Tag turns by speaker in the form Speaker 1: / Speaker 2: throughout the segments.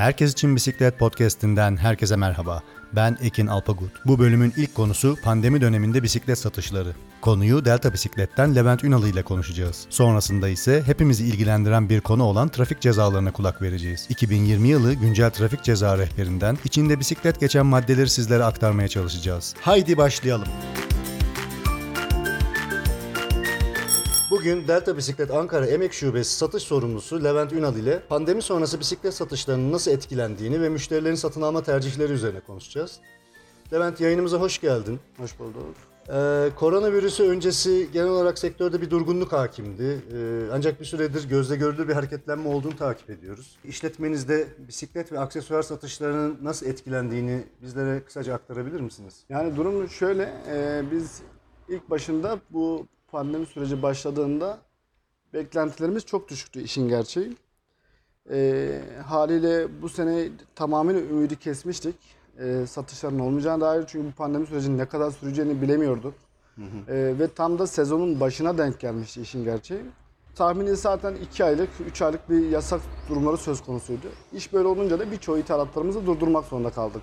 Speaker 1: Herkes için Bisiklet Podcast'inden herkese merhaba. Ben Ekin Alpagut. Bu bölümün ilk konusu pandemi döneminde bisiklet satışları. Konuyu Delta Bisiklet'ten Levent Ünalı ile konuşacağız. Sonrasında ise hepimizi ilgilendiren bir konu olan trafik cezalarına kulak vereceğiz. 2020 yılı güncel trafik ceza rehberinden içinde bisiklet geçen maddeleri sizlere aktarmaya çalışacağız. Haydi başlayalım. Bugün Delta Bisiklet Ankara Emek Şubesi satış sorumlusu Levent Ünal ile pandemi sonrası bisiklet satışlarının nasıl etkilendiğini ve müşterilerin satın alma tercihleri üzerine konuşacağız. Levent yayınımıza hoş geldin.
Speaker 2: Hoş bulduk.
Speaker 1: Ee, koronavirüsü öncesi genel olarak sektörde bir durgunluk hakimdi. Ee, ancak bir süredir gözle görülür bir hareketlenme olduğunu takip ediyoruz. İşletmenizde bisiklet ve aksesuar satışlarının nasıl etkilendiğini bizlere kısaca aktarabilir misiniz?
Speaker 2: Yani durum şöyle, e, biz ilk başında bu pandemi süreci başladığında beklentilerimiz çok düşüktü işin gerçeği. E, haliyle bu sene tamamen ümidi kesmiştik. E, satışların olmayacağına dair çünkü bu pandemi sürecinin ne kadar süreceğini bilemiyorduk. E, ve tam da sezonun başına denk gelmişti işin gerçeği. Tahmini zaten 2 aylık, 3 aylık bir yasak durumları söz konusuydu. İş böyle olunca da birçoğu ithalatlarımızı durdurmak zorunda kaldık.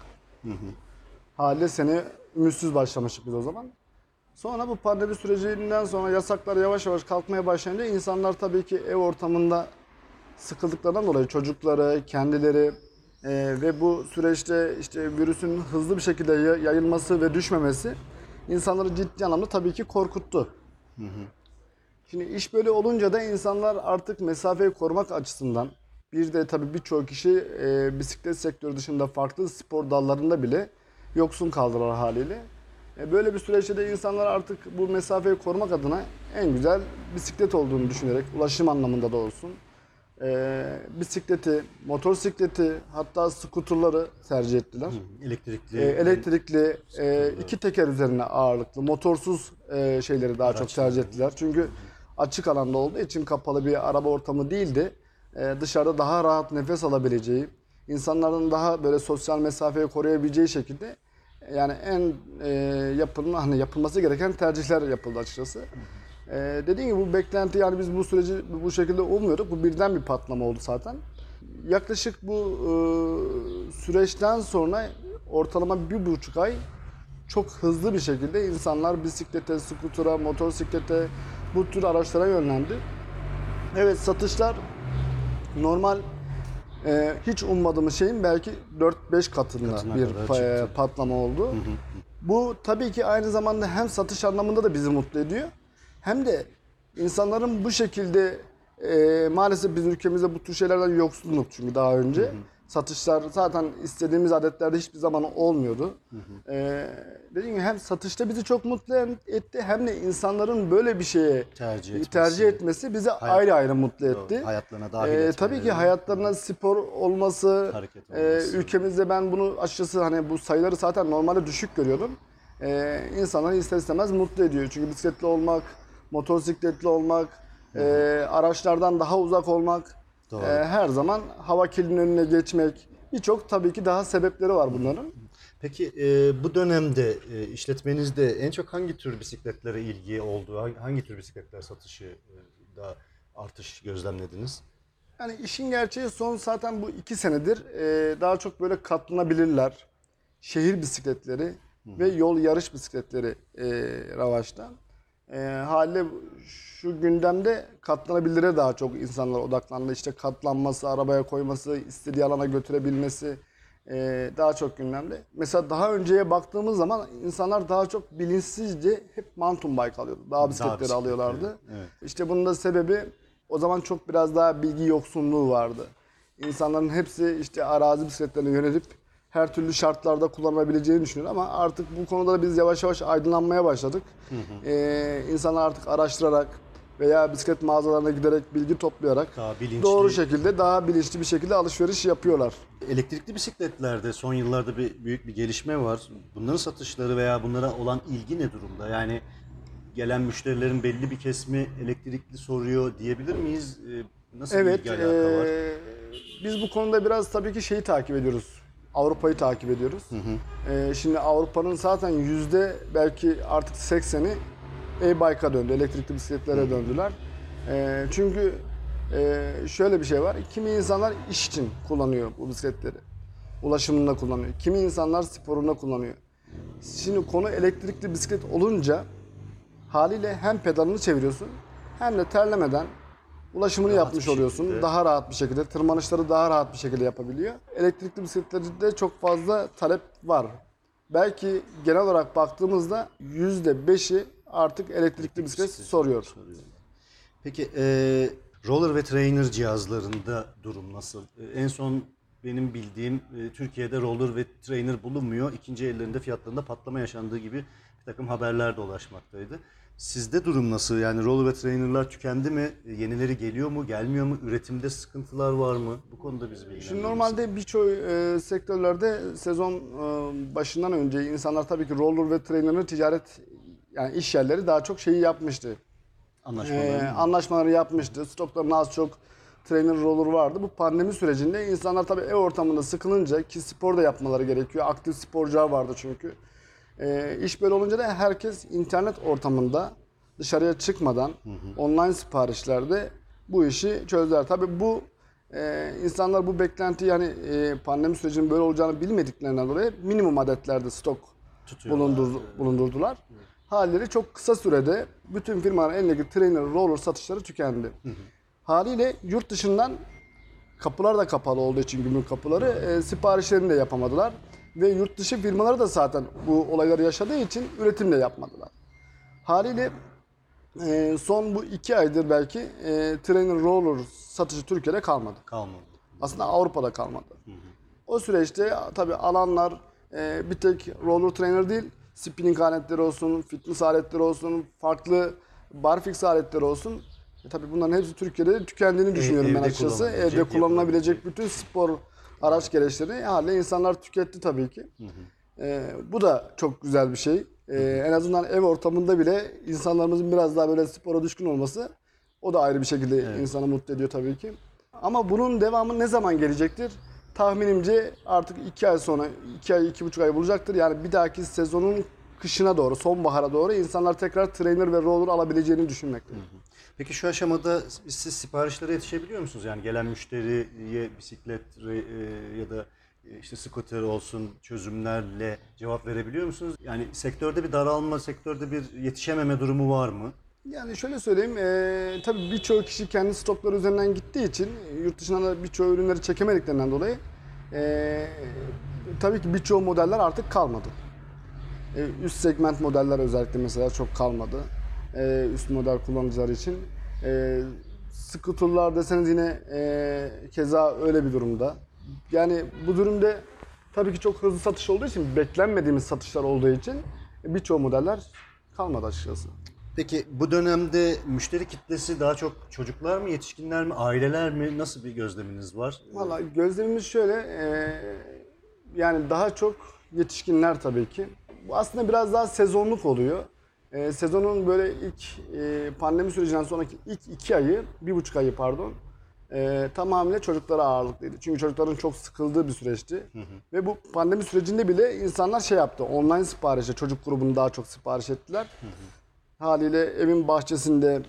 Speaker 2: Haliyle sene ümitsiz başlamıştık biz o zaman. Sonra bu pandemi sürecinden sonra yasaklar yavaş yavaş kalkmaya başlayınca insanlar tabii ki ev ortamında sıkıldıklarından dolayı çocukları, kendileri e, ve bu süreçte işte virüsün hızlı bir şekilde ya- yayılması ve düşmemesi insanları ciddi anlamda tabii ki korkuttu. Şimdi iş böyle olunca da insanlar artık mesafeyi korumak açısından bir de tabii birçok kişi e, bisiklet sektörü dışında farklı spor dallarında bile yoksun kaldılar haliyle. E, böyle bir süreçte de insanlar artık bu mesafeyi korumak adına en güzel bisiklet olduğunu düşünerek ulaşım anlamında da olsun. e, bisikleti, motosikleti hatta skuterları tercih ettiler.
Speaker 1: Elektrikli,
Speaker 2: E, elektrikli, e, iki teker üzerine ağırlıklı, motorsuz e, şeyleri daha çok tercih ettiler. Çünkü açık alanda olduğu için kapalı bir araba ortamı değildi. E, dışarıda daha rahat nefes alabileceği, insanların daha böyle sosyal mesafeyi koruyabileceği şekilde yani en e, yapılma, hani yapılması gereken tercihler yapıldı açıkçası. E, dediğim gibi bu beklenti yani biz bu süreci bu şekilde umuyorduk. Bu birden bir patlama oldu zaten. Yaklaşık bu e, süreçten sonra ortalama bir buçuk ay çok hızlı bir şekilde insanlar bisiklete, skutura, motosiklete bu tür araçlara yönlendi. Evet satışlar normal e, hiç ummadığımız şeyin belki 4-5 katında
Speaker 1: Katına
Speaker 2: bir
Speaker 1: kadar
Speaker 2: pa-
Speaker 1: çıktı.
Speaker 2: patlama oldu. Bu tabii ki aynı zamanda hem satış anlamında da bizi mutlu ediyor. Hem de insanların bu şekilde e, maalesef biz ülkemizde bu tür şeylerden yoksulduk çünkü daha önce. Satışlar zaten istediğimiz adetlerde hiçbir zaman olmuyordu. E, dediğim gibi hem satışta bizi çok mutlu etti hem de insanların böyle bir şeye
Speaker 1: Tercih etmesi.
Speaker 2: tercih etmesi bizi ayrı ayrı mutlu etti.
Speaker 1: hayatlarına dahil
Speaker 2: Ee, tabii ki hayatlarına spor olması,
Speaker 1: Hareket
Speaker 2: e,
Speaker 1: olması.
Speaker 2: ülkemizde ben bunu açıkçası hani bu sayıları zaten normalde düşük görüyordum. E, insanları ister istemez mutlu ediyor. Çünkü bisikletli olmak, motosikletli olmak, e, araçlardan daha uzak olmak,
Speaker 1: Doğru.
Speaker 2: e, her zaman hava kirliliğinin önüne geçmek. Birçok tabii ki daha sebepleri var bunların.
Speaker 1: Peki e, bu dönemde e, işletmenizde en çok hangi tür bisikletlere ilgi oldu? Hangi, hangi tür bisikletler satışı e, da artış gözlemlediniz?
Speaker 2: Yani işin gerçeği son zaten bu iki senedir e, daha çok böyle katlanabilirler. Şehir bisikletleri ve yol yarış bisikletleri e, revaçta. E, haliyle şu gündemde katlanabilire daha çok insanlar odaklandı. İşte katlanması, arabaya koyması, istediği alana götürebilmesi e, daha çok gündemde. Mesela daha önceye baktığımız zaman insanlar daha çok bilinçsizce hep mountain bike alıyordu. Dağ bisikletleri
Speaker 1: bisikletleri,
Speaker 2: alıyorlardı.
Speaker 1: evet.
Speaker 2: İşte bunun da sebebi o zaman çok biraz daha bilgi yoksunluğu vardı. İnsanların hepsi işte arazi bisikletlerine yönelip her türlü şartlarda kullanabileceğini düşünüyor ama artık bu konuda da biz yavaş yavaş aydınlanmaya başladık. Ee, insanlar artık araştırarak veya bisiklet mağazalarına giderek bilgi toplayarak
Speaker 1: Daha bilinçli.
Speaker 2: doğru şekilde daha bilinçli bir şekilde alışveriş yapıyorlar.
Speaker 1: Elektrikli bisikletlerde son yıllarda bir büyük bir gelişme var. Bunların satışları veya bunlara olan ilgi ne durumda? Yani gelen müşterilerin belli bir kesimi elektrikli soruyor diyebilir miyiz? E, Nasıl bir
Speaker 2: Evet,
Speaker 1: ilgi alaka var?
Speaker 2: eee, biz bu konuda biraz tabii ki şeyi takip ediyoruz. Avrupa'yı takip ediyoruz. Eee, şimdi Avrupa'nın zaten yüzde belki artık 80'i e-bike'a döndü, elektrikli bisikletlere döndüler. Eee, çünkü Ee, şöyle bir şey var. Kimi insanlar iş için kullanıyor bu bisikletleri. Ulaşımında kullanıyor. Kimi insanlar sporunda kullanıyor. Şimdi konu elektrikli bisiklet olunca haliyle hem pedalını çeviriyorsun hem de terlemeden ulaşımını
Speaker 1: Rahat
Speaker 2: yapmış oluyorsun.
Speaker 1: şekilde.
Speaker 2: Daha rahat bir şekilde, tırmanışları daha rahat bir şekilde yapabiliyor. Elektrikli bisikletlerde çok fazla talep var. Belki genel olarak baktığımızda %5'i artık elektrikli bisiklet soruyor.
Speaker 1: Peki e, roller ve trainer cihazlarında durum nasıl? E, en son benim bildiğim e, Türkiye'de roller ve trainer bulunmuyor. İkinci ellerinde fiyatlarında patlama yaşandığı gibi bir takım haberler dolaşmaktaydı. Sizde durum nasıl? Yani roller ve trainerlar tükendi mi? E, Yenileri geliyor mu? Gelmiyor mu? Üretimde sıkıntılar var mı? Bu konuda bizi bilgilendirir
Speaker 2: Şimdi normalde birçok e, sektörlerde sezon e, başından önce insanlar tabii ki roller ve trainer'ın ticaret yani iş yerleri daha çok şeyi yapmıştı.
Speaker 1: anlaşmalar.
Speaker 2: Ee, anlaşmaları yapmıştı. Stoklarında az çok trainer roller vardı. Bu pandemi sürecinde insanlar tabii ev ortamında sıkılınca ki spor da yapmaları gerekiyor. Aktif sporcular vardı çünkü. Ee, iş böyle olunca da herkes internet ortamında dışarıya çıkmadan online siparişlerde bu işi çözdüler. Tabii bu e, insanlar bu beklenti yani e, pandemi sürecinin böyle olacağını bilmediklerinden dolayı minimum adetlerde stok
Speaker 1: Tutuyorlar.
Speaker 2: bulundur, bulundurdular. Halleri çok kısa sürede bütün firmaların elindeki trainer roller satışları tükendi. Haliyle yurt dışından kapılar da kapalı olduğu için gümrük kapıları e, siparişlerini de yapamadılar. Ve yurt dışı firmaları da zaten bu olayları yaşadığı için üretim de yapmadılar. Haliyle e, son bu iki aydır belki e, trainer roller satışı Türkiye'de kalmadı.
Speaker 1: Kalmadı.
Speaker 2: Aslında Avrupa'da kalmadı. O süreçte tabii alanlar e, bir tek roller trainer değil, spinning aletleri olsun, fitness aletleri olsun, farklı barfix aletleri olsun. E, tabii bunların hepsi Türkiye'de tükendiğini düşünüyorum ben
Speaker 1: evde
Speaker 2: açıkçası.
Speaker 1: kullanılabilecek,
Speaker 2: Evde kullanılabilecek bütün spor araç gereçlerini haliyle insanlar tüketti tabii ki. E, bu da çok güzel bir şey. E, en azından ev ortamında bile insanlarımızın biraz daha böyle spora düşkün olması o da ayrı bir şekilde insanı mutlu ediyor tabii ki. Ama bunun devamı ne zaman gelecektir? Tahminimce artık iki ay sonra, iki ay, iki buçuk ay bulacaktır. Yani bir dahaki sezonun kışına doğru, sonbahara doğru insanlar tekrar trainer ve roller alabileceğini düşünmekteyim.
Speaker 1: Peki şu aşamada siz siparişlere yetişebiliyor musunuz? Yani gelen müşteriye bisiklet e, ya da e, işte scooter olsun çözümlerle cevap verebiliyor musunuz? Yani sektörde bir daralma, sektörde bir yetişememe durumu var mı?
Speaker 2: Yani şöyle söyleyeyim, eee tabii birçok kişi kendi stokları üzerinden gittiği için e, yurt dışından da birçok ürünleri çekemediklerinden dolayı eee tabii ki birçok modeller artık kalmadı. E, üst segment modeller özellikle mesela çok kalmadı. E, üst model kullanıcılar için. E, scooterlar deseniz yine e, keza öyle bir durumda. Yani bu durumda tabii ki çok hızlı satış olduğu için, beklenmediğimiz satışlar olduğu için birçok modeller kalmadı açıkçası.
Speaker 1: Peki bu dönemde müşteri kitlesi daha çok çocuklar mı, yetişkinler mi, aileler mi? Nasıl bir gözleminiz var?
Speaker 2: Valla gözlemimiz şöyle, e, yani daha çok yetişkinler tabii ki. Bu aslında biraz daha sezonluk oluyor. E, sezonun böyle ilk e, pandemi sürecinden sonraki ilk iki ayı, bir buçuk ayı pardon, e, tamamıyla çocuklara ağırlıklıydı. Çünkü çocukların çok sıkıldığı bir süreçti. Ve bu pandemi sürecinde bile insanlar şey yaptı, online siparişe, çocuk grubunu daha çok sipariş ettiler. Haliyle evin bahçesinde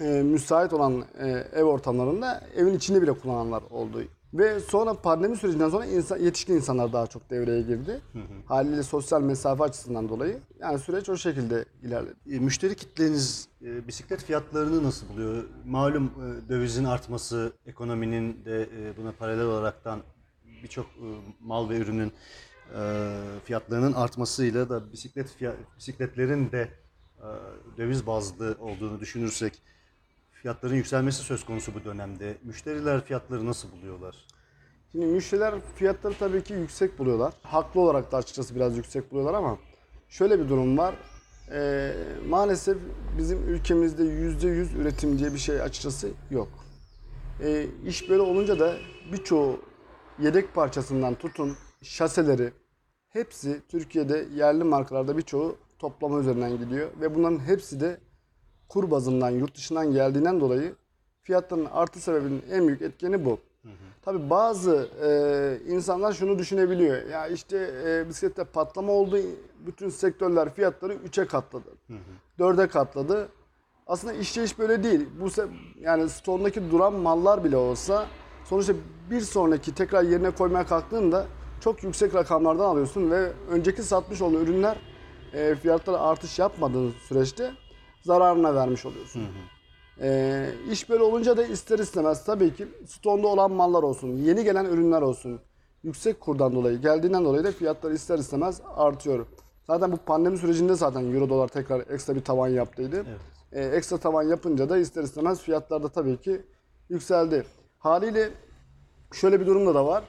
Speaker 2: e, müsait olan e, ev ortamlarında evin içinde bile kullananlar oldu. Ve sonra pandemi sürecinden sonra insan, yetişkin insanlar daha çok devreye girdi. Haliyle sosyal mesafe açısından dolayı. Yani süreç o şekilde ilerledi.
Speaker 1: E, Müşteri kitleniz e, bisiklet fiyatlarını nasıl buluyor? Malum e, dövizin artması, ekonominin de e, buna paralel olaraktan birçok e, mal ve ürünün e, fiyatlarının artmasıyla da bisiklet fiyat, bisikletlerin de e, döviz bazlı olduğunu düşünürsek fiyatların yükselmesi söz konusu bu dönemde. Müşteriler fiyatları nasıl buluyorlar?
Speaker 2: Şimdi müşteriler fiyatları tabii ki yüksek buluyorlar. Haklı olarak da açıkçası biraz yüksek buluyorlar ama şöyle bir durum var. Ee, maalesef bizim ülkemizde %100 üretim diye bir şey açıkçası yok. Ee, iş böyle olunca da birçoğu yedek parçasından tutun şaseleri hepsi Türkiye'de yerli markalarda birçoğu toplama üzerinden gidiyor ve bunların hepsi de kur bazından yurt dışından geldiğinden dolayı fiyatların artı sebebinin en büyük etkeni bu. Tabii bazı e, insanlar şunu düşünebiliyor. Ya işte e, bisiklette patlama oldu. Bütün sektörler fiyatları 3'e katladı. 4'e katladı. Aslında işleyiş böyle değil. Bu yani stondaki duran mallar bile olsa sonuçta bir sonraki tekrar yerine koymaya kalktığında çok yüksek rakamlardan alıyorsun ve önceki satmış olduğun ürünler e, fiyatlara artış yapmadığın süreçte zararına vermiş oluyorsun. E, iş böyle olunca da ister istemez tabii ki stonda olan mallar olsun, yeni gelen ürünler olsun. Yüksek kurdan dolayı, geldiğinden dolayı da fiyatlar ister istemez artıyor. Zaten bu pandemi sürecinde zaten euro dolar tekrar ekstra bir tavan yaptıydı. E, ekstra tavan yapınca da ister istemez fiyatlar da tabii ki yükseldi. Haliyle şöyle bir durumda da var.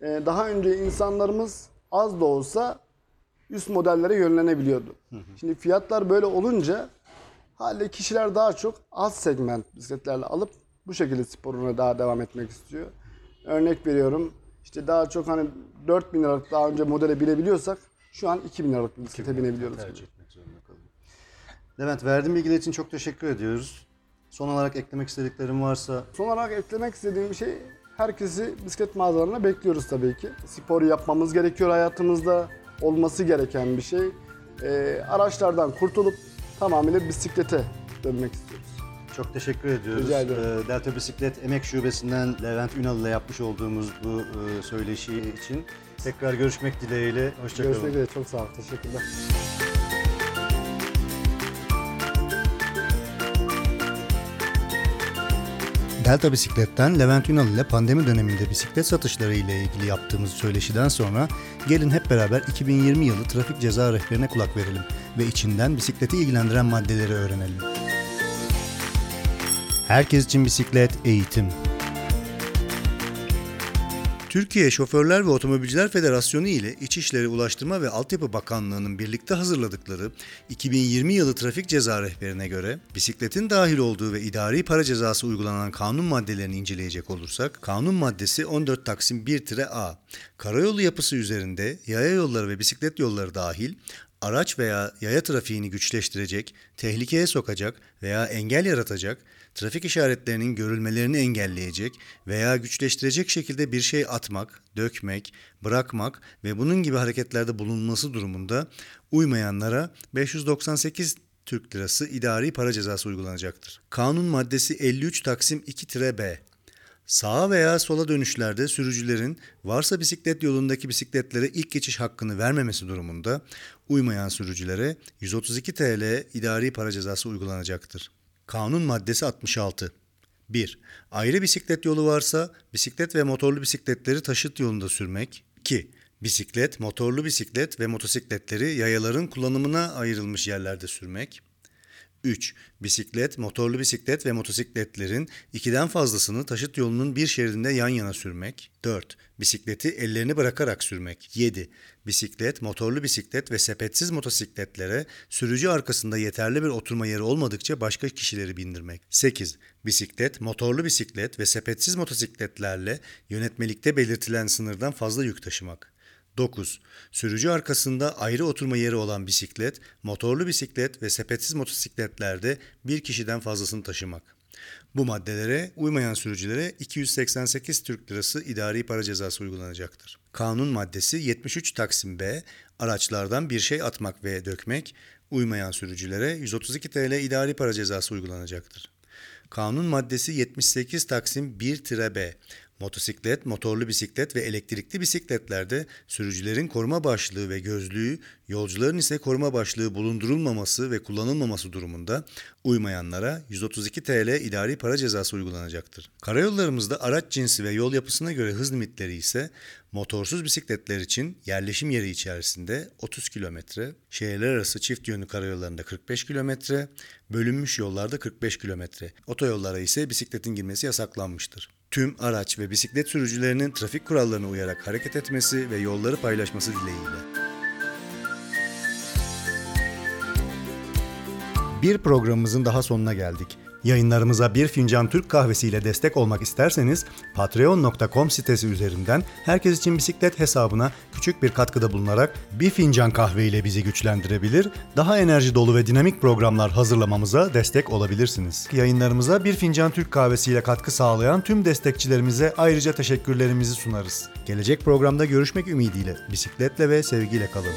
Speaker 2: E, daha önce insanlarımız az da olsa üst modellere yönlenebiliyordu. Şimdi fiyatlar böyle olunca haliyle kişiler daha çok alt segment bisikletlerle alıp bu şekilde sporuna daha devam etmek istiyor. Örnek veriyorum işte daha çok hani 4000 liralık daha önce modele binebiliyorsak şu an 2000 liralık bir bisiklete binebiliyoruz.
Speaker 1: tercih etmek zorunda kalıyor. Levent verdiğin bilgiler için çok teşekkür ediyoruz. Son olarak eklemek istediklerim varsa
Speaker 2: Son olarak eklemek istediğim şey herkesi bisiklet mağazalarına bekliyoruz tabii ki. Spor yapmamız gerekiyor hayatımızda. Olması gereken bir şey. Ee, araçlardan kurtulup tamamıyla bisiklete dönmek istiyoruz.
Speaker 1: çok teşekkür ediyoruz.
Speaker 2: Rica ederim.
Speaker 1: Ee, Delta Bisiklet Emek Şubesi'nden Levent Ünal ile yapmış olduğumuz bu e, söyleşi için tekrar görüşmek dileğiyle. Hoşçakalın.
Speaker 2: Görüşmek üzere. Çok sağ ol. Teşekkürler.
Speaker 1: Delta Bisiklet'ten Levent Ünal ile pandemi döneminde bisiklet satışları ile ilgili yaptığımız söyleşiden sonra gelin hep beraber 2020 yılı trafik ceza rehberine kulak verelim ve içinden bisikleti ilgilendiren maddeleri öğrenelim. Herkes için bisiklet eğitim. Türkiye Şoförler ve Otomobilciler Federasyonu ile İçişleri Ulaştırma ve Altyapı Bakanlığı'nın birlikte hazırladıkları 2020 yılı trafik ceza rehberine göre bisikletin dahil olduğu ve idari para cezası uygulanan kanun maddelerini inceleyecek olursak kanun maddesi 14 Taksim 1-A karayolu yapısı üzerinde yaya yolları ve bisiklet yolları dahil araç veya yaya trafiğini güçleştirecek, tehlikeye sokacak veya engel yaratacak, trafik işaretlerinin görülmelerini engelleyecek veya güçleştirecek şekilde bir şey atmak, dökmek, bırakmak ve bunun gibi hareketlerde bulunması durumunda uymayanlara 598 Türk Lirası idari para cezası uygulanacaktır. Kanun maddesi 53 Taksim 2-B Sağa veya sola dönüşlerde sürücülerin varsa bisiklet yolundaki bisikletlere ilk geçiş hakkını vermemesi durumunda uymayan sürücülere 132 TL idari para cezası uygulanacaktır. Kanun maddesi 66. 1. Ayrı bisiklet yolu varsa bisiklet ve motorlu bisikletleri taşıt yolunda sürmek. 2. Bisiklet, motorlu bisiklet ve motosikletleri yayaların kullanımına ayrılmış yerlerde sürmek. 3. Bisiklet, motorlu bisiklet ve motosikletlerin ikiden fazlasını taşıt yolunun bir şeridinde yan yana sürmek. 4. Bisikleti ellerini bırakarak sürmek. 7. Bisiklet, motorlu bisiklet ve sepetsiz motosikletlere sürücü arkasında yeterli bir oturma yeri olmadıkça başka kişileri bindirmek. 8. Bisiklet, motorlu bisiklet ve sepetsiz motosikletlerle yönetmelikte belirtilen sınırdan fazla yük taşımak. 9. Sürücü arkasında ayrı oturma yeri olan bisiklet, motorlu bisiklet ve sepetsiz motosikletlerde bir kişiden fazlasını taşımak. Bu maddelere uymayan sürücülere 288 Türk Lirası idari para cezası uygulanacaktır. Kanun maddesi 73 Taksim B, araçlardan bir şey atmak ve dökmek, uymayan sürücülere 132 TL idari para cezası uygulanacaktır. Kanun maddesi 78 Taksim 1-B. Motosiklet, motorlu bisiklet ve elektrikli bisikletlerde sürücülerin koruma başlığı ve gözlüğü, yolcuların ise koruma başlığı bulundurulmaması ve kullanılmaması durumunda uymayanlara 132 TL idari para cezası uygulanacaktır. Karayollarımızda araç cinsi ve yol yapısına göre hız limitleri ise motorsuz bisikletler için yerleşim yeri içerisinde 30 km, şehirler arası çift yönlü karayollarında 45 km, bölünmüş yollarda 45 km, otoyollara ise bisikletin girmesi yasaklanmıştır. Tüm araç ve bisiklet sürücülerinin trafik kurallarına uyarak hareket etmesi ve yolları paylaşması dileğiyle. Bir programımızın daha sonuna geldik. Yayınlarımıza bir fincan Türk kahvesiyle destek olmak isterseniz patreon.com sitesi üzerinden herkes için bisiklet hesabına küçük bir katkıda bulunarak bir fincan kahve ile bizi güçlendirebilir, daha enerji dolu ve dinamik programlar hazırlamamıza destek olabilirsiniz. Yayınlarımıza bir fincan Türk kahvesiyle katkı sağlayan tüm destekçilerimize ayrıca teşekkürlerimizi sunarız. Gelecek programda görüşmek ümidiyle bisikletle ve sevgiyle kalın.